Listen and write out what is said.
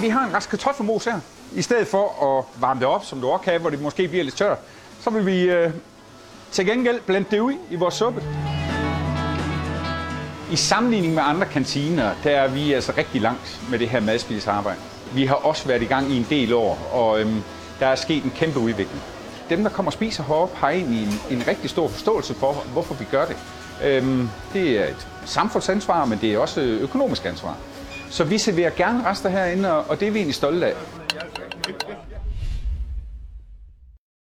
vi har en rask kartoffelmos her. I stedet for at varme det op, som du også kan, hvor det måske bliver lidt tørt, så vil vi øh, til gengæld blande det ud i vores suppe. I sammenligning med andre kantiner, der er vi altså rigtig langt med det her madspilsarbejde. Vi har også været i gang i en del år, og øhm, der er sket en kæmpe udvikling. Dem, der kommer og spiser heroppe, har egentlig en, en rigtig stor forståelse for, hvorfor vi gør det. Øhm, det er et samfundsansvar, men det er også økonomisk ansvar. Så vi serverer gerne rester herinde, og det er vi egentlig stolte af.